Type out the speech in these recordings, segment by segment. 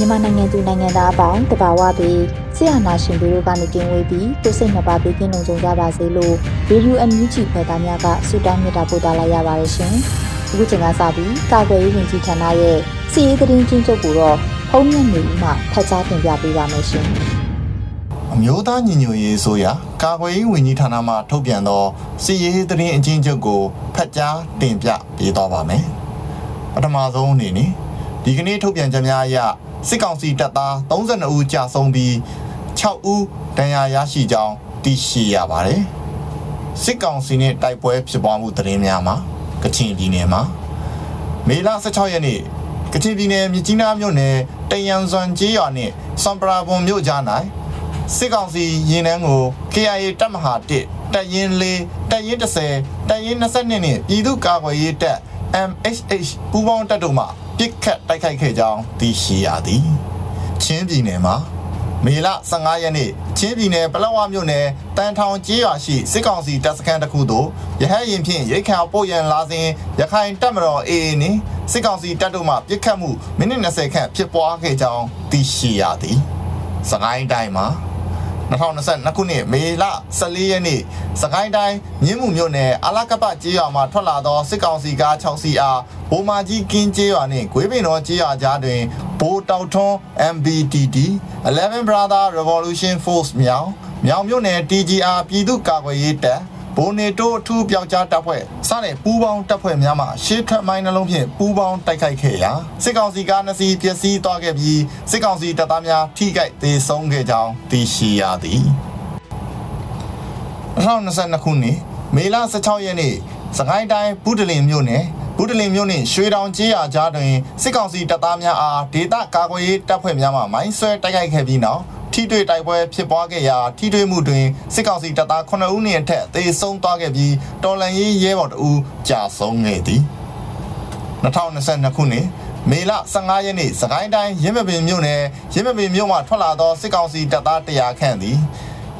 မြန်မာနိုင်ငံသူနိုင်ငံသားအပေါင်းတဘာဝပြီးဆရာနာရှင်တို့ကနေကင်းဝေးပြီးကိုစိတ်နှပါပေးကင်းလုံးကြကြပါစေလို့ရေဒီယိုအန်ယူဂျီဖွယ်သားများကဆုတောင်းမြတ်တာပို့သလာရပါတယ်ရှင်။အခုချိန်ကစပြီးကာကွယ်ရေးဝန်ကြီးဌာနရဲ့စီရေးသတင်းချင်းချုပ်ကိုတော့ဖုံးမြတ်နေမှဖတ်ကြားတင်ပြပေးပါမယ်ရှင်။အမျိုးသားညီညွတ်ရေးဆိုရာကာကွယ်ရေးဝန်ကြီးဌာနမှထုတ်ပြန်သောစီရေးသတင်းအချင်းချုပ်ကိုဖတ်ကြားတင်ပြပေးသွားပါမယ်။ပထမဆုံးအနေနဲ့ဒီကနေ့ထုတ်ပြန်ချက်များအရ စစ်ကောင်စီတပ်သား32ဦးကြာဆုံးပြီး6ဦးဒဏ်ရာရရှိကြောင်းသိရှိရပါတယ်။စစ်ကောင်စီနဲ့တိုက်ပွဲဖြစ်ပွားမှုသတင်းများမှာကချင်ပြည်နယ်မှာမေလ16ရက်နေ့ကချင်ပြည်နယ်မြကြီးနားမြို့နယ်တယန်စွန်ကျေးရွာနှင့်စံပရာဘွန်မြို့ကြား၌စစ်ကောင်စီရင်နှန်းကို KIA တပ်မဟာ1တပ်ရင်း4တပ်ရင်း30တပ်ရင်း22နှင့်ပြည်သူ့ကာကွယ်ရေးတပ် MHH ပူးပေါင်းတပ်တို့မှ ပစ်ခတ်တိုက်ခိုက်ခဲ့ကြောင်းသိရှိရသည်ချင်းပြည်နယ်မှာမေလ15ရက်နေ့ချင်းပြည်နယ်ပလောဝမြို့နယ်တန်ထောင်ကျေးရွာရှိစစ်ကောင်စီတပ်စခန်းတစ်ခုသို့ရဟတ်ရင်ဖြင့်ရိတ်ခါပို့ရန်လာစဉ်ရခိုင်တပ်မတော် AA နှင့်စစ်ကောင်စီတပ်တို့မှပစ်ခတ်မှုမိနစ်20ခန့်ဖြစ်ပွားခဲ့ကြောင်းသိရှိရသည်စကိုင်းတိုင်းမှာ 2022ခုနှစ်မေလ14ရက်နေ့စကိုင်းတိုင်းမြင်းမှုမြို့နယ်အလာကပကျေးရွာမှထွက်လာသောစစ်ကောင်စီကား6စီးအားဘိုမာကြီးကင်းကျေးရွာနှင့်ဂွေးပင်တော်ကျေးရွာကြားတွင်ဘိုတောက်ထွန်း MBTT 11 Brother Revolution Force မြောင်မြောင်မြို့နယ် TGR ပြည်သူ့ကာကွယ်ရေးတပ် ဘိုနေတိုးအထူးပြောက်ကြားတပ်ဖွဲ့စတဲ့ပူးပေါင်းတပ်ဖွဲ့များမှရှေးထွက်မိုင်းနှလုံးဖြင့်ပူးပေါင်းတိုက်ခိုက်ခဲ့ရာစစ်ကောင်စီကားနှစ်စီးပျက်စီးသွားခဲ့ပြီးစစ်ကောင်စီတပ်သားများထိခိုက်ဒေဆုံးခဲ့ကြောင်းသိရှိရသည်2022ခုနှစ်မေလ16ရက်နေ့စကိုင်းတိုင်းဘူးတလင်မြို့နယ်ဘူးတလင်မြို့နယ်ရွှေတောင်ကျေးရွာကြားတွင်စစ်ကောင်စီတပ်သားများအားဒေသကာကွယ်ရေးတပ်ဖွဲ့များမှမိုင်းဆွဲတိုက်ခိုက်ခဲ့ပြီးနောက် ထိတွေ့တိုက်ပွဲဖြစ်ပွားခဲ့ရာထိတွေ့မှုတွင်စစ်ကောင်စီတပ်သား9ဦးနှင့်အထက်သေဆုံးသွားခဲ့ပြီးတော်လန်ရေးရဲဘော်တို့ကြာဆုံးခဲ့သည်2022ခုနှစ်မေလ15ရက်နေ့စကိုင်းတိုင်းရင်းမပင်မြို့နယ်ရင်းမပင်မြို့မှထွက်လာသောစစ်ကောင်စီတပ်သား100ခန့်သည်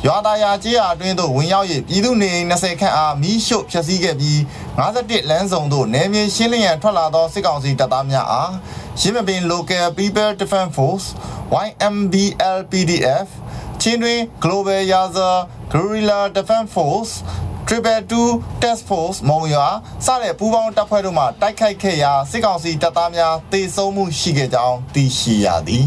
ရွာသားရာကျေးရွာအတွင်းသို့ဝင်ရောက်၍ပြည်သူနေအိမ်20ခန့်အားမီးရှို့ဖျက်ဆီးခဲ့ပြီး51လမ်းစုံသို့နယ်မြေရှင်းလင်းရန်ထွက်လာသောစစ်ကောင်စီတပ်သားများအားရင်းမပင် Local People Defense Force YMBL PDF ချင်းတွင် Global Yaza Guerrilla Defense Force Triple 2 Task Force မုံရွာစတဲ့ပူးပေါင်းတပ်ဖွဲ့တို့မှတိုက်ခိုက်ခဲ့ရာစစ်ကောင်စီတပ်သားများတေဆုံးမှုရှိခဲ့ကြောင်းသိရှိရသည်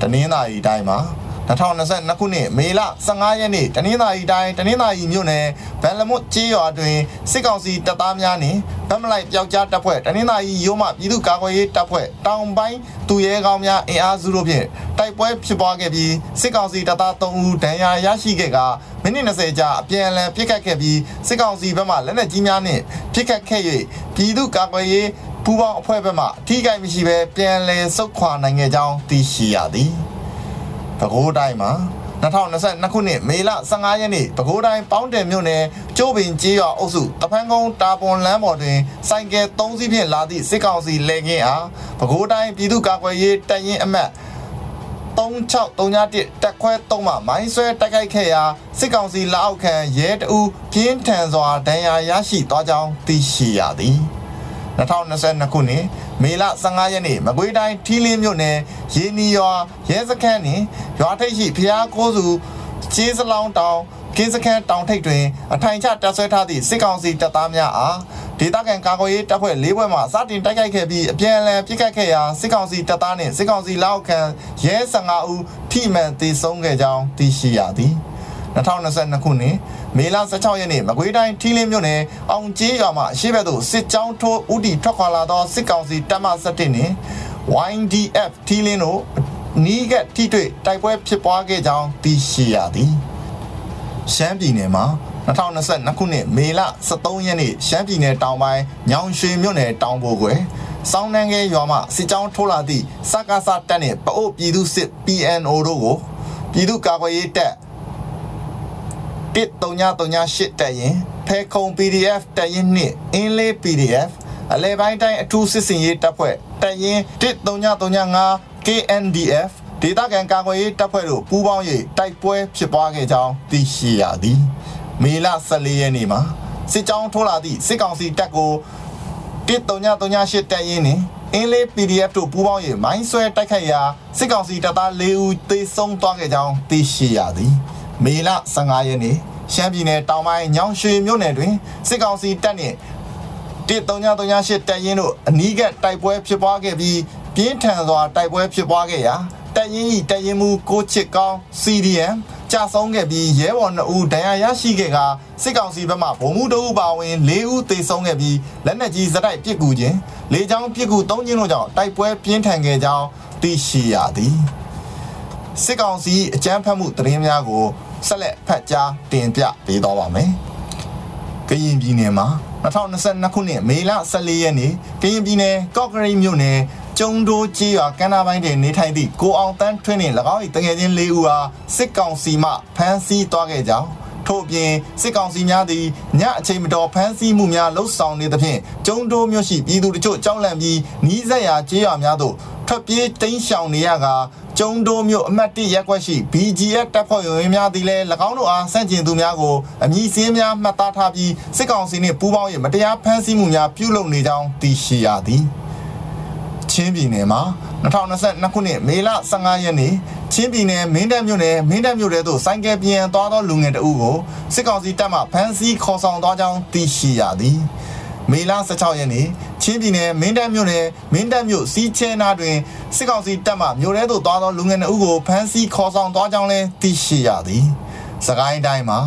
တနင်္သာရီတိုင်းမှာ 2022ခုနှစ်မေလ15ရက်နေ့တနင်္သာရီတိုင်းတနင်္သာရီမြို့နယ်ဗန်လမွတ်ကျေးရွာတွင်စစ်ကောင်စီတပ်သားများနှင့်ဗတ်မလိုက်ပျောက်ကြားတပ်ဖွဲ့တနင်္သာရီရိုးမှပြည်သူ့ကာကွယ်ရေးတပ်ဖွဲ့တောင်ပိုင်းသူရဲကောင်းများအင်အားစုတို့ဖြင့်တိုက်ပွဲဖြစ်ပွားခဲ့ပြီးစစ်ကောင်စီတပ်သား3ဦးဒဏ်ရာရရှိခဲ့ကမိနစ်20ကြာအပြန်အလှန်ပစ်ခတ်ခဲ့ပြီးစစ်ကောင်စီဘက်မှလက်နက်ကြီးများနှင့်ပစ်ခတ်ခဲ့၍ပြည်သူ့ကာကွယ်ရေးပူးပေါင်းအဖွဲ့ဘက်မှအထူးကိမရှိဘဲပြန်လည်ဆုတ်ခွာနိုင်ခဲ့ကြောင်းသိရှိရသည်။ ပဲခူးတိုင်းမှာ2022ခုနှစ်မေလ15ရက်နေ့ပဲခူးတိုင်းပေါင်းတယ်မြို့နယ်ကျိုးပင်ကျေးရွာအုပ်စုတဖန်းကုန်းတာပွန်လမ်းပေါ်တွင်စိုက်ကယ်3စီးဖြင့်လာသည့်စစ်ကောင်စီလေကင်းအားပဲခူးတိုင်းပြည်သူ့ကာကွယ်ရေးတပ်ရင်းအမတ်3631တက်ခွဲ3မှမိုင်းဆွဲတိုက်ခိုက်ခဲ့ရာစစ်ကောင်စီလက်အောက်ခံရဲတအူးပြင်းထန်စွာဒဏ်ရာရရှိသွားကြောင်းသိရှိရသည်2022ခုနှစ် မေလ15ရက်နေ့မကွေးတိုင်းထီးလင်းမြို့နယ်ရေနီရွာရဲစခန်းနှင့်ရွာထိပ်ရှိဖျားကိုးစုကျေးစလောင်းတောင်ကင်းစခန်းတောင်ထိပ်တွင်အထိုင်ချတပ်ဆွဲထားသည့်စစ်ကောင်စီတပ်သားများအားဒေသခံကာကွယ်ရေးတပ်ဖွဲ့၄ဘွဲ့မှစတင်တိုက်ခိုက်ခဲ့ပြီးအပြန်အလှန်ပစ်ခတ်ခဲ့ရာစစ်ကောင်စီတပ်သားနှင့်စစ်ကောင်စီလက်အောက်ခံရဲ15ဦးထိမှန်သေဆုံးခဲ့ကြောင်းသိရှိရသည်2022ခုနှစ် မေလ16ရက်နေ့မကွေးတိုင်းထီးလင်းမြို့နယ်အောင်ကျေးရွာမှရှေ့ဘက်သို့စစ်ကြောင်းထိုးဦးတည်ထွက်ခွာလာသောစစ်ကောင်စီတပ်မ17နှင့် YDF ထီးလင်းတို့နီးကပ်ထိတွေ့တိုက်ပွဲဖြစ်ပွားခဲ့ကြောင်းသိရှိရသည်ရှမ်းပြည်နယ်မှာ2022ခုနှစ်မေလ23ရက်နေ့ရှမ်းပြည်နယ်တောင်ပိုင်းညောင်ရွှေမြို့နယ်တောင်ပေါ်ကွယ်စောင်းနှန်းကဲရွာမှစစ်ကြောင်းထိုးလာသည့်စကားစတက်နှင့်ပအို့ပြည်သူစစ် PNO တို့ကိုပြည်သူ့ကာကွယ်ရေးတပ် 1338တက်ရင်ဖဲခုံ PDF တက်ရင်နှင့်အင်းလေး PDF အလဲပိုင်းတိုင်းအထူးစစ်စင်ရေးတပ်ဖွဲ့တက်ရင်1335 KNDF ဒေသခံကာကွယ်ရေးတပ်ဖွဲ့တို့ပူးပေါင်း၍တိုက်ပွဲဖြစ်ပွားခဲ့ကြောင်းသိရှိရသည်မေလ14ရက်နေ့မှာစစ်ကြောင်းထိုးလာသည့်စစ်ကောင်စီတပ်ကို1338တက်ရင်နှင့်အင်းလေး PDF တို့ပူးပေါင်း၍မိုင်းဆွဲတိုက်ခိုက်ရာစစ်ကောင်စီတပ်သား၄ဦးသေဆုံးသွားခဲ့ကြောင်းသိရှိရသည် မေလ15ရက်နေ့ရှမ်းပြည်နယ်တောင်ပိုင်းညောင်ရွှေမြို့နယ်တွင်စစ်ကောင်စီတပ်နှင့်1338တပ်ရင်းတို့အနီးကပ်တိုက်ပွဲဖြစ်ပွားခဲ့ပြီးပြင်းထန်စွာတိုက်ပွဲဖြစ်ပွားခဲ့ရာတပ်ရင်း၏တပ်ရင်းမူကိုချစ်ကောင်း CDM ကြာဆုံးခဲ့ပြီးရဲဘော်2ဦးဒဏ်ရာရရှိခဲ့ကစစ်ကောင်စီဘက်မှဗိုလ်မှူးတအုပ်ပါဝင်4ဦးသေဆုံးခဲ့ပြီးလက်နက်ကြီးစတိုက်ပစ်ကူခြင်းလေကြောင်းပစ်ကူ3ခြင်းတို့ကြောင့်တိုက်ပွဲပြင်းထန်ခဲ့ကြောင်းသိရှိရသည်စစ်ကောင်စီအကြမ်းဖက်မှုသတင်းများကို ဆက်လက်ဖတ်ကြားတင်ပြပေးသွားပါမယ်။ကရင်ပြည်နယ်မှာ2022ခုနှစ်မေလ14ရက်နေ့ကရင်ပြည်နယ်ကော့ကရိတ်မြို့နယ်ကျုံတိုးကြီးရွာကမ်းနားပိုင်းတွင်နေထိုင်သည့်ကိုအောင်တန်းထွင်းနှင့်၎င်း၏တငယ်ချင်း၄ဦးအားစစ်ကောင်စီမှဖမ်းဆီးသွားခဲ့ကြောင်းထို့ပြင်စစ်ကောင်စီများသည်ညအချိန်မတော်ဖမ်းဆီးမှုများလှုပ်ဆောင်နေသဖြင့်ကျုံတိုးမြို့ရှိပြည်သူတို့ကြောက်လန့်ပြီးနီးစပ်ရာကျေးရွာများသို့ထွက်ပြေးတိမ်းရှောင်နေရက ကျုံတိုးမြို့အမှတ်၁ရပ်ကွက်ရှိ BGF တပ်ဖွဲ့ဝင်များသည်လည်း၎င်းတို့အားဆန့်ကျင်သူများကိုအမည်စင်းများမှတ်သားထားပြီးစစ်ကောင်စီနှင့်ပူးပေါင်း၍မတရားဖမ်းဆီးမှုများပြုလုပ်နေကြောင်းသိရှိရသည်ချင်းပြည်နယ်မှာ2022ခုနှစ်မေလ15ရက်နေ့ချင်းပြည်နယ်မင်းတပ်မြို့နယ်မင်းတပ်မြို့ထဲသို့စိုင်းကဲပြန်သွားသောလူငယ်တအုပ်ကိုစစ်ကောင်စီတပ်မှဖမ်းဆီးခေါ်ဆောင်သွားကြောင်းသိရှိရသည် မေလ16ရက်နေ့ချင်းပြည်နယ်မင်းတပ်မြို့နယ်မင်းတပ်မြို့စီးချဲနာတွင်စစ်ကောင်စီတပ်မှမြို့ထဲသို့သွားသောလူငယ်အုပ်ကိုဖမ်းဆီးခေါ်ဆောင်သွားကြောင်းလည်းသိရှိရသည်။စကိုင်းတိုင်းမှာ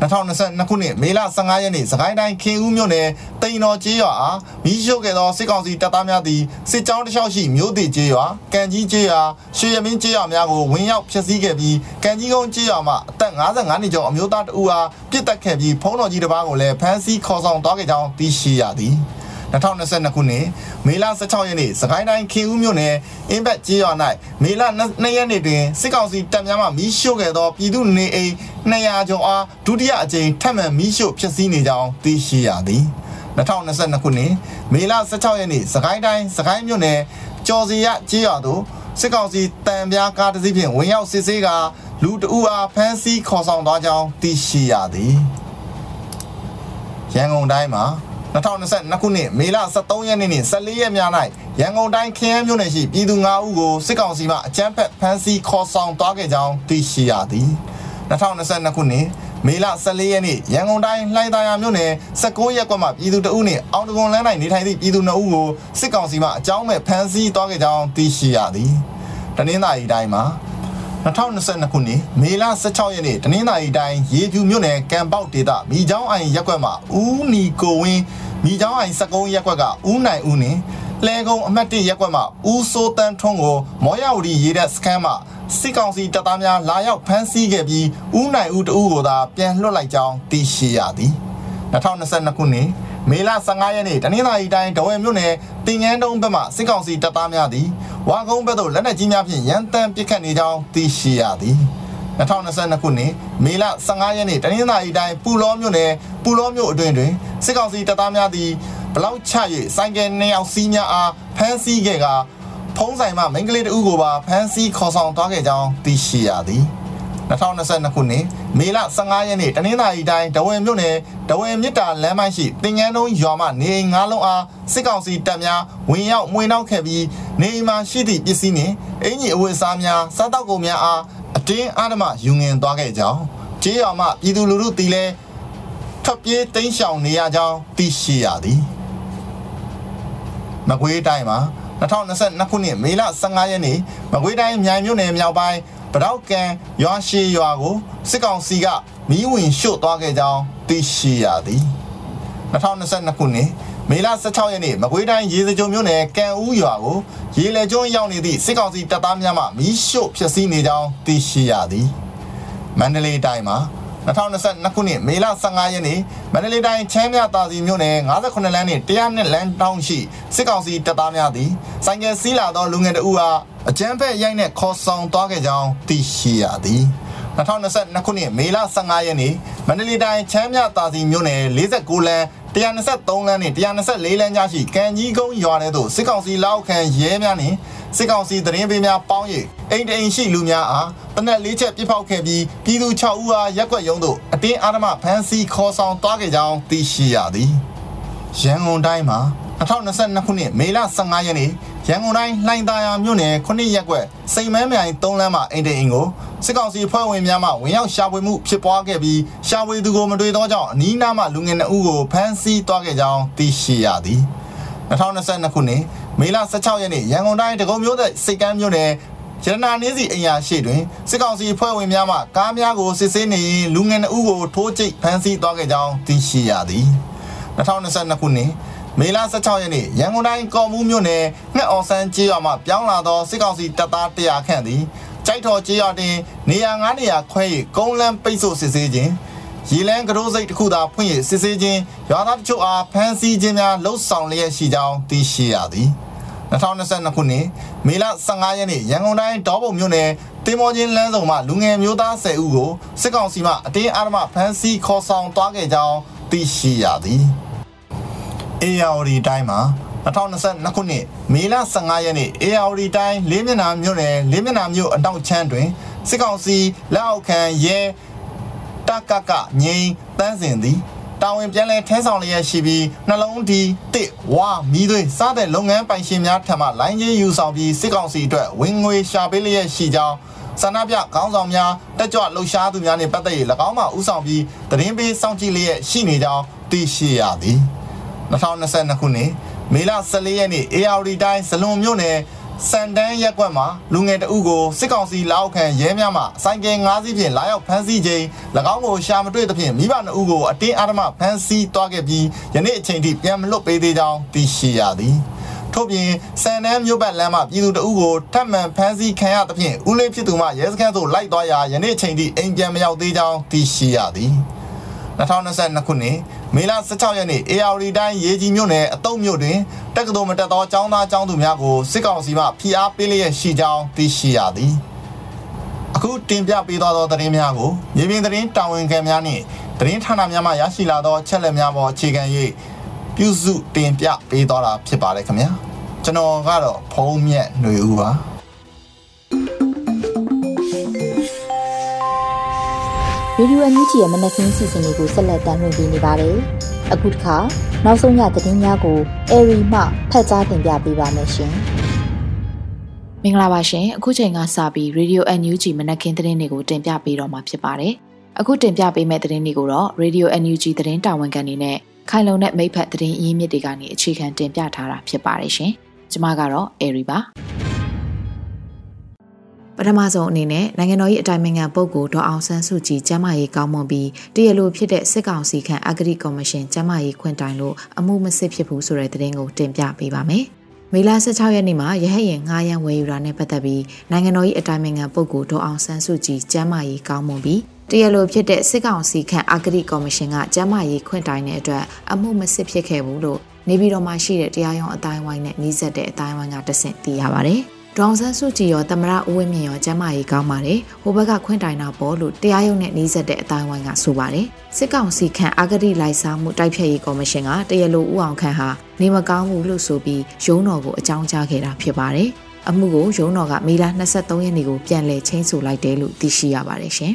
2022ခုနှစ်မေလ15ရက်နေ့စကိုင်းတိုင်းခင်ဦးမြို့နယ်တိန်တော်ကျေးရွာအားမိရှို့ခဲ့သောစစ်ကောင်စီတပ်သားများသည်စစ်ကြောင်းတစ်လျှောက်ရှိမြို့တည်ကျေးရွာကံကြီးကျေးရွာရွှေရမင်းကျေးရွာများကိုဝင်ရောက်ဖျက်ဆီးခဲ့ပြီးကံကြီးကုန်းကျေးရွာမှအသက်55နှစ်ကျော်အမျိုးသားတဦးအားပြစ်တက်ခဲ့ပြီးဖုံးတော်ကြီးတစ်ပါးကိုလည်းဖမ်းဆီးခေါ်ဆောင်သွားခဲ့ကြောင်းသိရှိရသည်။ 2022ခုနှစ်မေလ16ရက်နေ့စကိုင်းတိုင်းခင်ဦးမြို့နယ်အင်းဘက်ကျေးရွာ၌မေလ2ရက်နေ့တွင်စစ်ကောင်စီတပ်များမှမီးရှို့ခဲ့သောပြည်သူနေအိမ်200ကျော်အားဒုတိယအကြိမ်ထပ်မံမီးရှို့ဖျက်ဆီးနေကြောင်းသိရှိရသည်2022ခုနှစ်မေလ16ရက်နေ့စကိုင်းတိုင်းစကိုင်းမြို့နယ်ကျော်စီရကျေးရွာသို့စစ်ကောင်စီတံပြားကားတစ်စီးဖြင့်ဝင်ရောက်စစ်ဆေးကလူတအူအားဖမ်းဆီးခေါ်ဆောင်သွားကြောင်းသိရှိရသည်ရန်ကုန်တိုင်းမှာ 2022ခုနှစ်မေလ23ရက်နေ့နှင့်14ရက်များ၌ရန်ကုန်တိုင်းခရမ်းမြို့နယ်ရှိပြည်သူ9ဦးကိုစစ်ကောင်စီမှအကြမ်းဖက်ဖမ်းဆီးခေါ်ဆောင်သွားခဲ့ကြောင်းသိရှိရသည်2022ခုနှစ်မေလ14ရက်နေ့ရန်ကုန်တိုင်းလှိုင်သာယာမြို့နယ်16ရပ်ကွက်မှပြည်သူတအုပ်နှင့်အောင်တကွန်လမ်း၌နေထိုင်သည့်ပြည်သူ2ဦးကိုစစ်ကောင်စီမှအကြောင်းမဲ့ဖမ်းဆီးသွားခဲ့ကြောင်းသိရှိရသည်တနင်္သာရီတိုင်းမှာ 2022ခုနှစ်မေလ16ရက်နေ့တနင်္သာရီတိုင်းရေဖြူမြို့နယ်ကံပေါက်ဒေသမိချောင်းအိုင်ရက်ကွက်မှာဦးနီကိုဝင်းမိချောင်းအိုင်စကုံးရက်ကွက်ကဦးနိုင်ဦးနှင့်လဲကုံအမတ်1ရက်ကွက်မှာဦးစိုးတန်းထွန်းကိုမောရဝတီရေတပ်စခန်းမှာစစ်ကောင်စီတပ်သားများလာရောက်ဖမ်းဆီးခဲ့ပြီးဦးနိုင်ဦးတဦးကိုသာပြန်လွှတ်လိုက်ကြောင်းသိရှိရသည်2022ခုနှစ် မေလ15ရက်နေ့တနင်္သာရီတိုင်းဒဝဲမြို့နယ်တင်ငန်းတုံးဘက်မှစစ်ကောင်စီတပ်သားများသည်ဝါကုန်းဘက်သို့လက်နက်ကြီးများဖြင့်ရန်တမ်းပစ်ခတ်နေကြောင်းသိရှိရသည်2022ခုနှစ်မေလ15ရက်နေ့တနင်္သာရီတိုင်းပူလောမြို့နယ်ပူလောမြို့အတွင်းတွင်စစ်ကောင်စီတပ်သားများသည်ဘလောက်ချ၍စိုင်းကယ်နှစ်ယောက်စီးများအားဖမ်းဆီးခဲ့ကဖုံးဆိုင်မှမိန်းကလေးတဦးကိုပါဖမ်းဆီးခေါ်ဆောင်သွားခဲ့ကြောင်းသိရှိရသည် 2022ခုနှစ်မေလ15ရက်နေ့တနင်္သာရီတိုင်းဒဝယ်မြို့နယ်ဒဝယ်မြစ်တာလမ်းမိုင်းရှိတင်ငန်းတုံးရွာမှနေအိမ်၅လုံးအားစစ်ကောင်စီတပ်များဝင်ရောက်မှွေနှောက်ခဲ့ပြီးနေအိမ်မှာရှိသည့်ပစ္စည်းနှင့်အင်ကြီးအဝတ်အစားများစားတောက်ကုန်များအားအတင်းအဓမ္မယူငင်သွားခဲ့ကြောင်းကြေးရွာမှပြည်သူလူထုတီလဲထွက်ပြေးတိမ်းရှောင်နေရကြောင်းသိရှိရသည်မကွေးတိုင်းမှာ2022ခုနှစ်မေလ15ရက်နေ့မကွေးတိုင်းမြိုင်မြို့နယ်မြောက်ပိုင်း ပတောက်ကံရွာရှိရွာကိုစစ်ကောင်စီကမီးဝင်ရှို့သွားခဲ့ကြောင်းသိရှိရသည်2022ခုနှစ်မေလ16ရက်နေ့မကွေးတိုင်းရေစကြိုမြို့နယ်ကံဦးရွာကိုရေလေကျွန်းရောက်နေသည့်စစ်ကောင်စီတပ်သားများမှမီးရှို့ဖျက်ဆီးနေကြောင်းသိရှိရသည်မန္တလေးတိုင်းမှာ 2022ခုနှစ်မေလ15ရက်နေ့မန္တလေးတိုင်းချမ်းမြသာစီမြို့နယ်58လမ်းနှင့်100နှစ်လမ်းတောင်းရှိစစ်ကောင်စီတပ်သားများသည်ဆိုင်ကယ်စီးလာသောလူငယ်တဦးအားအကြမ်းဖက်ရိုက်နှက်ခေါ်ဆောင်သွားခဲ့ကြောင်းသိရှိရသည်2022ခုနှစ်မေလ15ရက်နေ့မန္တလေးတိုင်းချမ်းမြသာစီမြို့နယ်49လမ်း123လမ်းနှင့်124လမ်းကြားရှိကံကြီးကုန်းရွာထဲသို့စစ်ကောင်စီလောက်ခံရဲများနှင့် စစ်ကောင်စီသတင်းပေးများပေါင်း၍အိမ်တအိမ်ရှိလူများအားတနက်လေးချက်ပြစ်ဖောက်ခဲ့ပြီးပြည်သူ6ဦးအားရက်ွက်ရုံးသို့အတင်းအာဓမဖမ်းဆီးခေါ်ဆောင်သွားခဲ့ကြောင်းသိရှိရသည်ရန်ကုန်တိုင်းမှာ2022ခုနှစ်မေလ15ရက်နေ့ရန်ကုန်တိုင်းလှိုင်သာယာမြို့နယ်9ရက်ွက်စိန်မန်းမြိုင်3လမ်းမှာအိမ်တအိမ်ကိုစစ်ကောင်စီဖွဲ့ဝင်များမှဝင်ရောက်ရှာဖွေမှုဖြစ်ပွားခဲ့ပြီးရှာဖွေသူကိုမတွေ့သောကြောင့်အနီးနားမှလူငယ်2ဦးကိုဖမ်းဆီးသွားခဲ့ကြောင်းသိရှိရသည် 2022ခုနှစ်မေလ16ရက်နေ့ရန်ကုန်တိုင်းတကုံမြို့သက်စိတ်ကမ်းမြို့နယ်ရတနာနင်းစီအရာရှိတွင်စစ်ကောင်စီဖွဲ့ဝင်များမှကားများကိုစစ်ဆေးနေရင်လူငယ်2ဦးကိုထိုးကျိတ်ဖမ်းဆီးသွားခဲ့ကြောင်းသိရှိရသည်2022ခုနှစ်မေလ16ရက်နေ့ရန်ကုန်တိုင်းကော်မှုမြို့နယ်ငှက်အောင်ဆန်းကျေးရွာမှပြောင်းလာသောစစ်ကောင်စီတပ်သား100ခန့်သည်ကြိုက်တော်ကျေးရွာတွင်နေရာ9နေရာခွဲ၍ကုန်းလန်းပိတ်ဆို့စစ်ဆေးခြင်း ရေလန်းကရိုးစိတ်တစ်ခုသာဖွင့်၍စစ်ဆေးခြင်းရွာသားတချို့အားဖမ်းဆီးခြင်းများလှုပ်ဆောင်လျက်ရှိကြောင်းသိရှိရသည်2022ခုနှစ်မေလ15ရက်နေ့ရန်ကုန်တိုင်းဒေါပုံမြို့နယ်တင်မောချင်းလမ်းဆောင်မှလူငယ်မျိုးသား10ဦးကိုစစ်ကောင်စီမှအတင်းအဓမ္မဖမ်းဆီးခေါ်ဆောင်သွားခဲ့ကြောင်းသိရှိရသည်။ ARD တိုင်းမှာ2022ခုနှစ်မေလ15ရက်နေ့ ARD တိုင်းလေးမျက်နှာမြို့နယ်လေးမျက်နှာမြို့အတောက်ချမ်းတွင်စစ်ကောင်စီလက်အောက်ခံရဲ တကကငိမ့်တန်းစင်သည်တာဝန်ပြန်လည်ထမ်းဆောင်လျက်ရှိပြီးနှလုံးဒီတစ်ဝါမီးသွေးစားတဲ့လုပ်ငန်းပိုင်ရှင်များထံမှလိုင်းကြီးယူဆောင်ပြီးစစ်ကောင်စီအတွက်ဝင်ငွေရှာပေးလျက်ရှိကြောင်းဆန္ဒပြခေါင်းဆောင်များတက်ကြွလှုပ်ရှားသူများနှင့်ပတ်သက်၍၎င်းမှဥဆောင်ပြီးသတင်းပေးစောင့်ကြည့်လျက်ရှိနေကြောင်းသိရှိရသည်2022ခုနှစ်မေလ14ရက်နေ့ ARD တိုင်းဇလွန်မြို့နယ် စန်တန်းရက်ကွက်မှာလူငယ်တအုပ်ကိုစစ်ကောင်စီလက်အောက်ခံရဲများမှစိုင်းကယ်၅စီးဖြင့်လာရောက်ဖမ်းဆီးခြင်း၎င်းကိုရှာမတွေ့သဖြင့်မိဘနှစ်ဦးကိုအတင်းအဓမ္မဖမ်းဆီးသွားခဲ့ပြီးယနေ့အချိန်ထိပြန်မလွတ်ပေးသေးကြောင်းသိရှိရသည်ထို့ပြင်စန်နန်းမြို့ပတ်လမ်းမှာပြည်သူတအုပ်ကိုထပ်မံဖမ်းဆီးခံရသဖြင့်ဦးလေးဖြစ်သူမှရဲစခန်းသို့လိုက်သွားရာယနေ့အချိန်ထိအိမ်ပြန်မရောက်သေးကြောင်းသိရှိရသည် 2022ခုနှစ်မေလ16ရက်နေ့ ARD တိုင်းရေကြီးမြို့နယ်အတုံမြို့တွင်တက္ကသိုလ်မတက်သောကျောင်းသားကျောင်းသူများကိုစစ်ကောင်စီမှဖိအားပေးလျက်ရှိကြောင်းသိရှိရသည်အခုတင်ပြပေးသွားသောသတင်းများကိုမြေပြင်သတင်းတာဝန်ခံများနှင့်သတင်းဌာနများမှရရှိလာသောချက်လက်များပေါ်အခြေခံ၍ပြုစုတင်ပြပေးသွားတာဖြစ်ပါတယ်ခင်ဗျာကျွန်တော်ကတော့ဖုံးမြက်ຫນွေဦးပါ ရေဒီယိုအန်ယူဂျီရဲ့မနက်ခင်းစီစဉ်လေးကိုဆက်လက်တင်ပြနေပါတယ်။အခုတစ်ခါနောက်ဆုံးရသတင်းများကိုအေရီမှဖတ်ကြားတင်ပြပေးပါမယ်ရှင်။မင်္ဂလာပါရှင်။အခုချိန်ကစပြီး Radio NUG မနက်ခင်းသတင်းတွေကိုတင်ပြပေးတော့မှာဖြစ်ပါတယ်။အခုတင်ပြပေးမယ့်သတင်းတွေကိုတော့ Radio NUG သတင်းတာဝန်ခံနေနဲ့ခိုင်လုံတဲ့မိဖက်သတင်းအရင်းမြစ်တွေကနေအခြေခံတင်ပြထားတာဖြစ်ပါတယ်ရှင်။ကျွန်မကတော့အေရီပါ။ ပထမဆုံးအနေနဲ့နိုင်ငံတော်၏အတိုင်ပင်ခံပုဂ္ဂိုလ်ဒေါ်အောင်ဆန်းစုကြည်ကျမ်းမာရေးကောင်းမွန်ပြီးတရလိုဖြစ်တဲ့စစ်ကောင်စီခန့်အဂတိကော်မရှင်ကျမ်းမာရေးခွင့်တိုင်လို့အမှုမစစ်ဖြစ်ဘူးဆိုတဲ့သတင်းကိုတင်ပြပေးပါမယ်။မေလ16ရက်နေ့မှာရဟတ်ရင်ငားရန်ဝယ်ယူတာနဲ့ပတ်သက်ပြီးနိုင်ငံတော်၏အတိုင်ပင်ခံပုဂ္ဂိုလ်ဒေါ်အောင်ဆန်းစုကြည်ကျမ်းမာရေးကောင်းမွန်ပြီးတရလိုဖြစ်တဲ့စစ်ကောင်စီခန့်အဂတိကော်မရှင်ကကျမ်းမာရေးခွင့်တိုင်တဲ့အတွက်အမှုမစစ်ဖြစ်ခဲ့ဘူးလို့နေပြည်တော်မှာရှိတဲ့တရားရုံးအတိုင်းဝိုင်းနဲ့နှီးဆက်တဲ့အတိုင်းဝိုင်းကတဆင့်သိရပါဗျ။ ဒေါအောင်ဆန်းစုကြည်ရောတမရဦးဝင်းမြင့်ရောကျမ်းမာရေးကောင်းပါတယ်ဟိုဘက်ကခွင့်တိုင်တာပေါ့လို့တရားရုံးနဲ့နှီးဆက်တဲ့အတိုင်းဝိုင်းကဆိုပါတယ်စစ်ကောင်စီခန့်အာဂတိလိုက်စားမှုတိုက်ဖြတ်ရေးကော်မရှင်ကတရားလိုဦးအောင်ခန့်ဟာနေမကောင်းဘူးလို့ဆိုပြီးရုံးတော်ကိုအကြောင်းကြားခဲ့တာဖြစ်ပါတယ်အမှုကိုရုံးတော်ကမေလ23ရက်နေ့ကိုပြန်လည်ချင်းဆိုလိုက်တယ်လို့သိရှိရပါတယ်ရှင်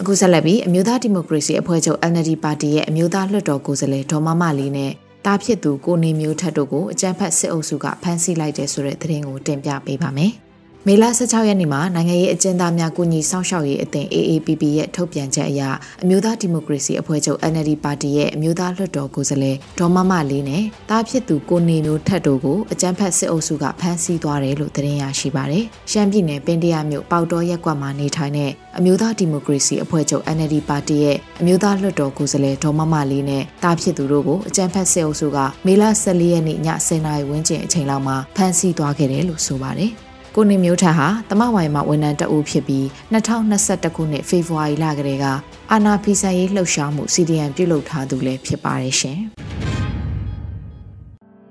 အခုဆက်လက်ပြီးအမျိုးသားဒီမိုကရေစီအဖွဲ့ချုပ် NLD ပါတီရဲ့အမျိုးသားလွှတ်တော်ကိုယ်စားလှယ်ဒေါ်မမလေးနဲ့ တားဖြစ်သူကိုနေမျိုးထက်တို့ကိုအကြမ်းဖက်စစ်အုပ်စုကဖမ်းဆီးလိုက်တဲ့ဆိုတဲ့သတင်းကိုတင်ပြပေးပါမယ်။မ မေလ16ရက်နေ့မှာနိုင်ငံရေးအကျဉ်းသားများကုညီစောင့်ရှောက်ရေးအသင်း AAPP ရဲ့ထုတ်ပြန်ချက်အရအမျိုးသားဒီမိုကရေစီအဖွဲ့ချုပ် NLD ပါတီရဲ့အမျိုးသားလွှတ်တော်ကိုယ်စားလှယ်ဒေါ်မမလေးနဲ့တားဖြစ်သူကိုနေမျိုးထက်တို့ကိုအကြမ်းဖက်စစ်အုပ်စုကဖမ်းဆီးသွားတယ်လို့သတင်းရရှိပါတယ်။ရှမ်းပြည်နယ်ပင်တရမြို့ပေါတော်ရက်ကွက်မှာနေထိုင်တဲ့အမျိုးသားဒီမိုကရေစီအဖွဲ့ချုပ် NLD ပါတီရဲ့အမျိုးသားလွှတ်တော်ကိုယ်စားလှယ်ဒေါ်မမလေးနဲ့တားဖြစ်သူတို့ကိုအကြမ်းဖက်စစ်အုပ်စုကမေလ14ရက်နေ့ည10:00နာရီဝန်းကျင်အချိန်လောက်မှာဖမ်းဆီးသွားခဲ့တယ်လို့ဆိုပါတယ်။ ကိုနေမျိုးထက်ဟာတမဝိုင်မှာဝန်ထမ်းတအုပ်ဖြစ်ပြီး2021ခုနှစ်ဖေဖော်ဝါရီလကတည်းကအာနာဖီဆန်ရေးလှုပ်ရှားမှု CDN ပြုလုပ်ထားသူလည်းဖြစ်ပါတယ်ရှင်။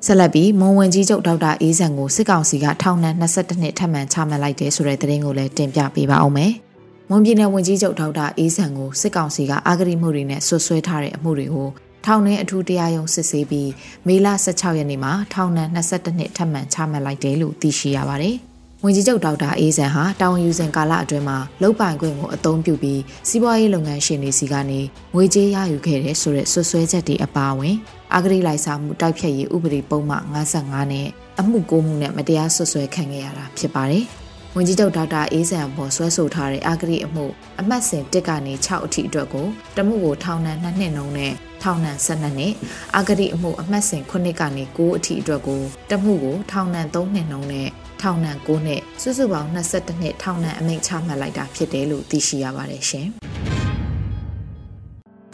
ဆက်လက်ပြီးမွန်ဝင်ကြီးချုပ်ဒေါက်တာအေးဆန်ကိုစစ်ကောင်စီကထောင်ဒဏ်22နှစ်ထပ်မံချမှတ်လိုက်တယ်ဆိုတဲ့သတင်းကိုလည်းတင်ပြပေးပါအောင်မယ်။မွန်ပြည်နယ်ဝန်ကြီးချုပ်ဒေါက်တာအေးဆန်ကိုစစ်ကောင်စီကအာဂရိမှုတွေနဲ့ဆွဆွဲထားတဲ့အမှုတွေကိုထောင်ထဲအထူးတရားရုံးစစ်ဆေးပြီးမေလ16ရက်နေ့မှာထောင်ဒဏ်22နှစ်ထပ်မံချမှတ်လိုက်တယ်လို့သိရှိရပါတယ်။ ဝန်ကြီးချုပ်ဒေါက်တာအေးဆန်ဟာတာဝန်ယူစဉ်ကာလအတွင်းမှာလုတ်ပိုင်ခွင့်ကိုအသုံးပြုပြီးစီးပွားရေးလုပ်ငန်းရှင်တွေစီကနေငွေကြေးရယူခဲ့တဲ့ဆိုတဲ့ဆွဆွဲချက်တွေအပါအဝင်အဂရိလိုက်စားမှုတိုက်ဖြတ်ရေးဥပဒေပုံမှန်55နဲ့အမှုကိုမှုနဲ့မတရားဆွဆွဲခံခဲ့ရတာဖြစ်ပါတယ်။ဝန်ကြီးချုပ်ဒေါက်တာအေးဆန်ပေါ်ဆွဲဆိုထားတဲ့အဂရိအမှုအမှတ်စဉ်1ကနေ6အထိအတွက်ကိုတမှုကိုထောင်ဒဏ်2နှစ်နှုန်းနဲ့ ထောင်ဒဏ်12နှစ်အဂရိအမှုအမှတ်စဉ်9ကနေ9အထိအတွက်ကိုတမှုကိုထောင်ဒဏ်3နှစ်နှုန်းနဲ့ထောင်ဒဏ်9နှစ်စုစုပေါင်း22နှစ်ထောင်ဒဏ်အမိန့်ချမှတ်လိုက်တာဖြစ်တယ်လို့သိရှိရပါတယ်ရှင်။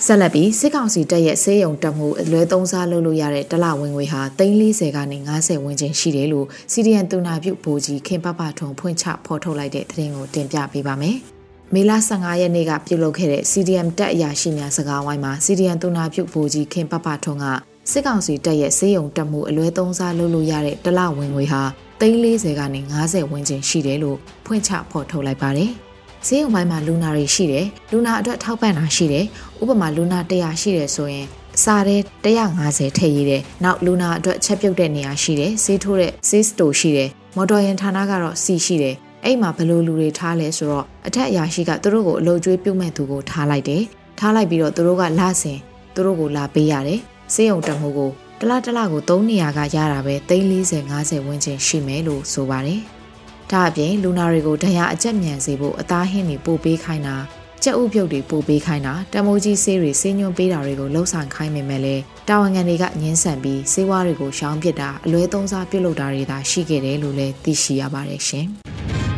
ဆက်လက်ပြီးစစ်ကောင်စီတပ်ရဲ့ဆေးရုံတက်မှုအလွဲသုံးစားလုပ်လို့ရတဲ့တလဝင်ငွေဟာ340ကနေ90ဝန်းကျင်ရှိတယ်လို့စီဒီအန်တူနာပြုဗိုလ်ကြီးခင်ပပထုံဖွင့်ချဖော်ထုတ်လိုက်တဲ့သတင်းကိုတင်ပြပေးပါမယ်။ မေလ15ရက်နေ့ကပြုလုပ်ခဲ့တဲ့ CDM တက်အရာရှိများစကားဝိုင်းမှာ CDM တူနာပြုဗိုလ်ကြီးခင်ပပထုံကစစ်ကောင်စီတပ်ရဲ့ဆေးရုံတက်မှုအလွဲသုံးစားလုပ်လို့ရတဲ့တလဝင်ငွေဟာ340ကနေ90ဝန်းကျင်ရှိတယ်လို့ဖွင့်ချဖော်ထုတ်လိုက်ပါတယ်။ဈေးရုံပိုင်းမှာလူနာတွေရှိတယ်။လူနာအတွက်ထောက်ပံ့တာရှိတယ်။ဥပမာလူနာ100ရှိတယ်ဆိုရင်စားတဲ့150ထည့်ရည်တယ်။နောက်လူနာအတွက်ချက်ပြုတ်တဲ့နေရာရှိတယ်။ဈေးထိုးတဲ့ဈေးစတိုရှိတယ်။မော်တော်ယာဉ်ဌာနကတော့စီရှိတယ်။ အဲ့မှာဘယ်လိုလူတွေထားလဲဆိုတော့အထက်အရာရှိကသူတို့ကိုအလုပ်ကျွေးပြုတ်မဲ့သူကိုထားလိုက်တယ်။ထားလိုက်ပြီးတော့သူတို့ကလာစင်သူတို့ကိုလာပေးရတယ်။စေးုံတက်မှုကိုတလတလကို3နေရာကရတာပဲ340 50ဝန်းကျင်ရှိမယ်လို့ဆိုပါတယ်။ဒါအပြင်လူနာတွေကိုဒဏ်ရာအကျက်မြန်စေဖို့အသားဟင်းတွေပို့ပေးခိုင်းတာကြက်ဥပြုတ်တွေပို့ပေးခိုင်းတာတမိုးကြီးဆေးတွေဆေးညွှန်းပေးတာတွေကိုလှုပ်ဆောင်ခိုင်းမိမယ်လေတာဝန်ခံတွေကညှင်းဆန်ပြီးဆေးဝါးတွေကိုရှောင်ပစ်တာအလွဲသုံးစားပြုတ်လုပ်တာတွေသာရှိခဲ့တယ်လို့လည်းသိရှိရပါတယ်ရှင်။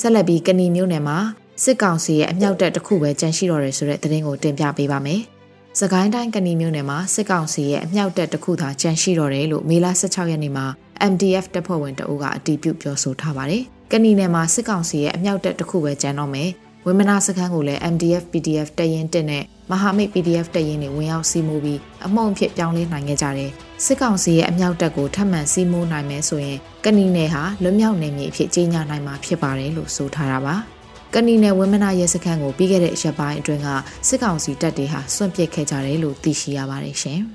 ဆက်လက်ပြီးကဏီမျိုးနယ်မှာစစ်ကောင်စီရဲ့အမြောက်တပ်တစ်ခုပဲကြန့်ရှိတော့တယ်ဆိုတဲ့သတင်းကိုတင်ပြပေးပါမယ်။စကိုင်းတိုင်းကဏီမြို့နယ်မှာစစ်ကောင်စီရဲ့အမြောက်တပ်တစ်ခုသာကြန့်ရှိတော့တယ်လို့မေလ16ရက်နေ့မှာ MDF တပ်ဖွဲ့ဝင်တအုပ်ကအတည်ပြုပြောဆိုထားပါတယ်။ကဏီနယ်မှာစစ်ကောင်စီရဲ့အမြောက်တပ်တစ်ခုပဲကြန့်တော့မယ်။ဝင်းမနာစခန်းကိုလည်း MDF PDF တရင်တက်နဲ့ မဟာမိတ် PDF တရင်တွေဝင်ရောက်စီးမိုးပြီးအမုံဖြစ်ပြောင်းလဲနိုင်ခဲ့ကြတယ်။စစ်ကောင်စီရဲ့အမြောက်တပ်ကိုထပ်မံစီးမိုးနိုင်မယ်ဆိုရင်ကဏီနယ်ဟာလွတ်မြောက်နယ်မြေအဖြစ်ကြီးညာနိုင်မှာဖြစ်ပါတယ်လို့ဆိုထားတာပါ။ကဏီနယ်ဝင်းမနာရဲစခန်းကိုပြီးခဲ့တဲ့ရက်ပိုင်းအတွင်းကစစ်ကောင်စီတပ်တွေဟာစွန့်ပစ်ခဲ့ကြတယ်လို့သိရှိရပါတယ်ရှင်။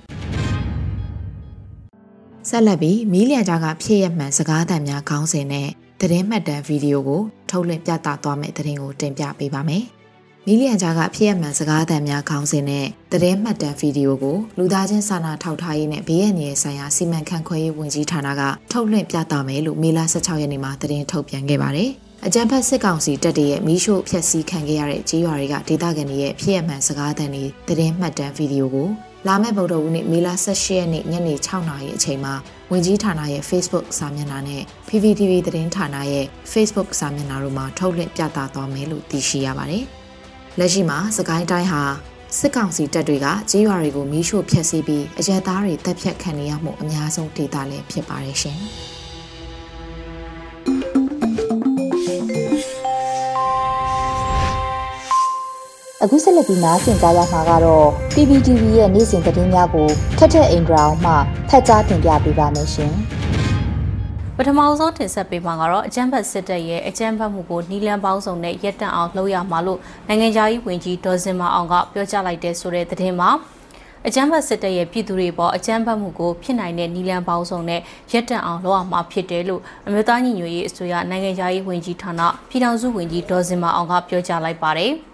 ဆက်လက်ပြီးမီးလျံကြားကဖြစ်ရမှန်စကားသံများခေါင်းစဉ်နဲ့သတင်းမှတ်တမ်းဗီဒီယိုကိုထုတ်လွှင့်ပြသသွားမယ့်သတင်းကိုတင်ပြပေးပါမယ်။ မီလီယံကြားကဖြစ်ရမှန်စကားသံများခေါင်းစဉ်နဲ့သတင်းမှတ်တမ်းဗီဒီယိုကိုလူသားချင်းစာနာထောက်ထားရေးနဲ့ဘေးရန်ရေးဆိုင်ရာစီမံခန့်ခွဲရေးဝန်ကြီးဌာနကထုတ်လွှင့်ပြသမယ်လို့မေလ16ရက်နေ့မှာသတင်းထုတ်ပြန်ခဲ့ပါတယ်။အကြံဖက်စစ်ကောင်စီတပ်တွေရဲ့မီးရှို့ဖျက်ဆီးခံခဲ့ရတဲ့ကြေးရွာတွေကဒေသခံတွေရဲ့ဖြစ်ရမှန်စကားသံတွေသတင်းမှတ်တမ်းဗီဒီယိုကိုလာမယ့်ဗုဒ္ဓဝူးနေ့မေလ18ရက်နေ့ညနေ6နာရီအချိန်မှာဝင်ကြီးဌာနရဲ့ Facebook စာမျက်နှာနဲ့ PPTV သတင်းဌာနရဲ့ Facebook စာမျက်နှာတို့မှာထုတ်လွှင့်ပြသသွားမယ်လို့သိရှိရပါတယ်။ လက်ရှိမှာစကိုင်းတိုင်းဟာစစ်ကောင်စီတပ်တွေကကြေးရွာတွေကိုမီးရှို့ဖျက်ဆီးပြီးအရဲသားတွေတပ်ဖြတ်ခံနေရမှုအများဆုံးဒေသလည်းဖြစ်ပါတယ်ရှင်။အခုဆက်လက်ပြီးနားဆင်ကြရမှာကတော့ PPTV ရဲ့နေ့စဉ်သတင်းများကိုထက်ထက်အင်ဒရာအောင်မှဖတ်ကြားတင်ပြပေးပါမယ်ရှင်။ ပထမဆုံးတင်ဆက်ပေးမှာကတော့အကြမ်းဖက်စစ်တပ်ရဲ့အကြမ်းဖက်မှုကိုနီလန်ပေါင်းစုံနဲ့ရပ်တန့်အောင်လုပ်ရမှာလို့နိုင်ငံသားရေးဝန်ကြီးဒေါ်စင်မအောင်ကပြောကြားလိုက်တဲ့ဆိုတဲ့သတင်းမှာအကြမ်းဖက်စစ်တပ်ရဲ့ပြည်သူတွေပေါ်အကြမ်းဖက်မှုကိုဖြစ်နိုင်တဲ့နီလန်ပေါင်းစုံနဲ့ရပ်တန့်အောင်လုပ်ရမှာဖြစ်တယ်လို့အမျိုးသားညီညွတ်ရေးအစိုးရနိုင်ငံရေးဝန်ကြီးဌာနပြည်ထောင်စုဝန်ကြီးဒေါ်စင်မအောင်ကပြောကြားလိုက်ပါတယ်။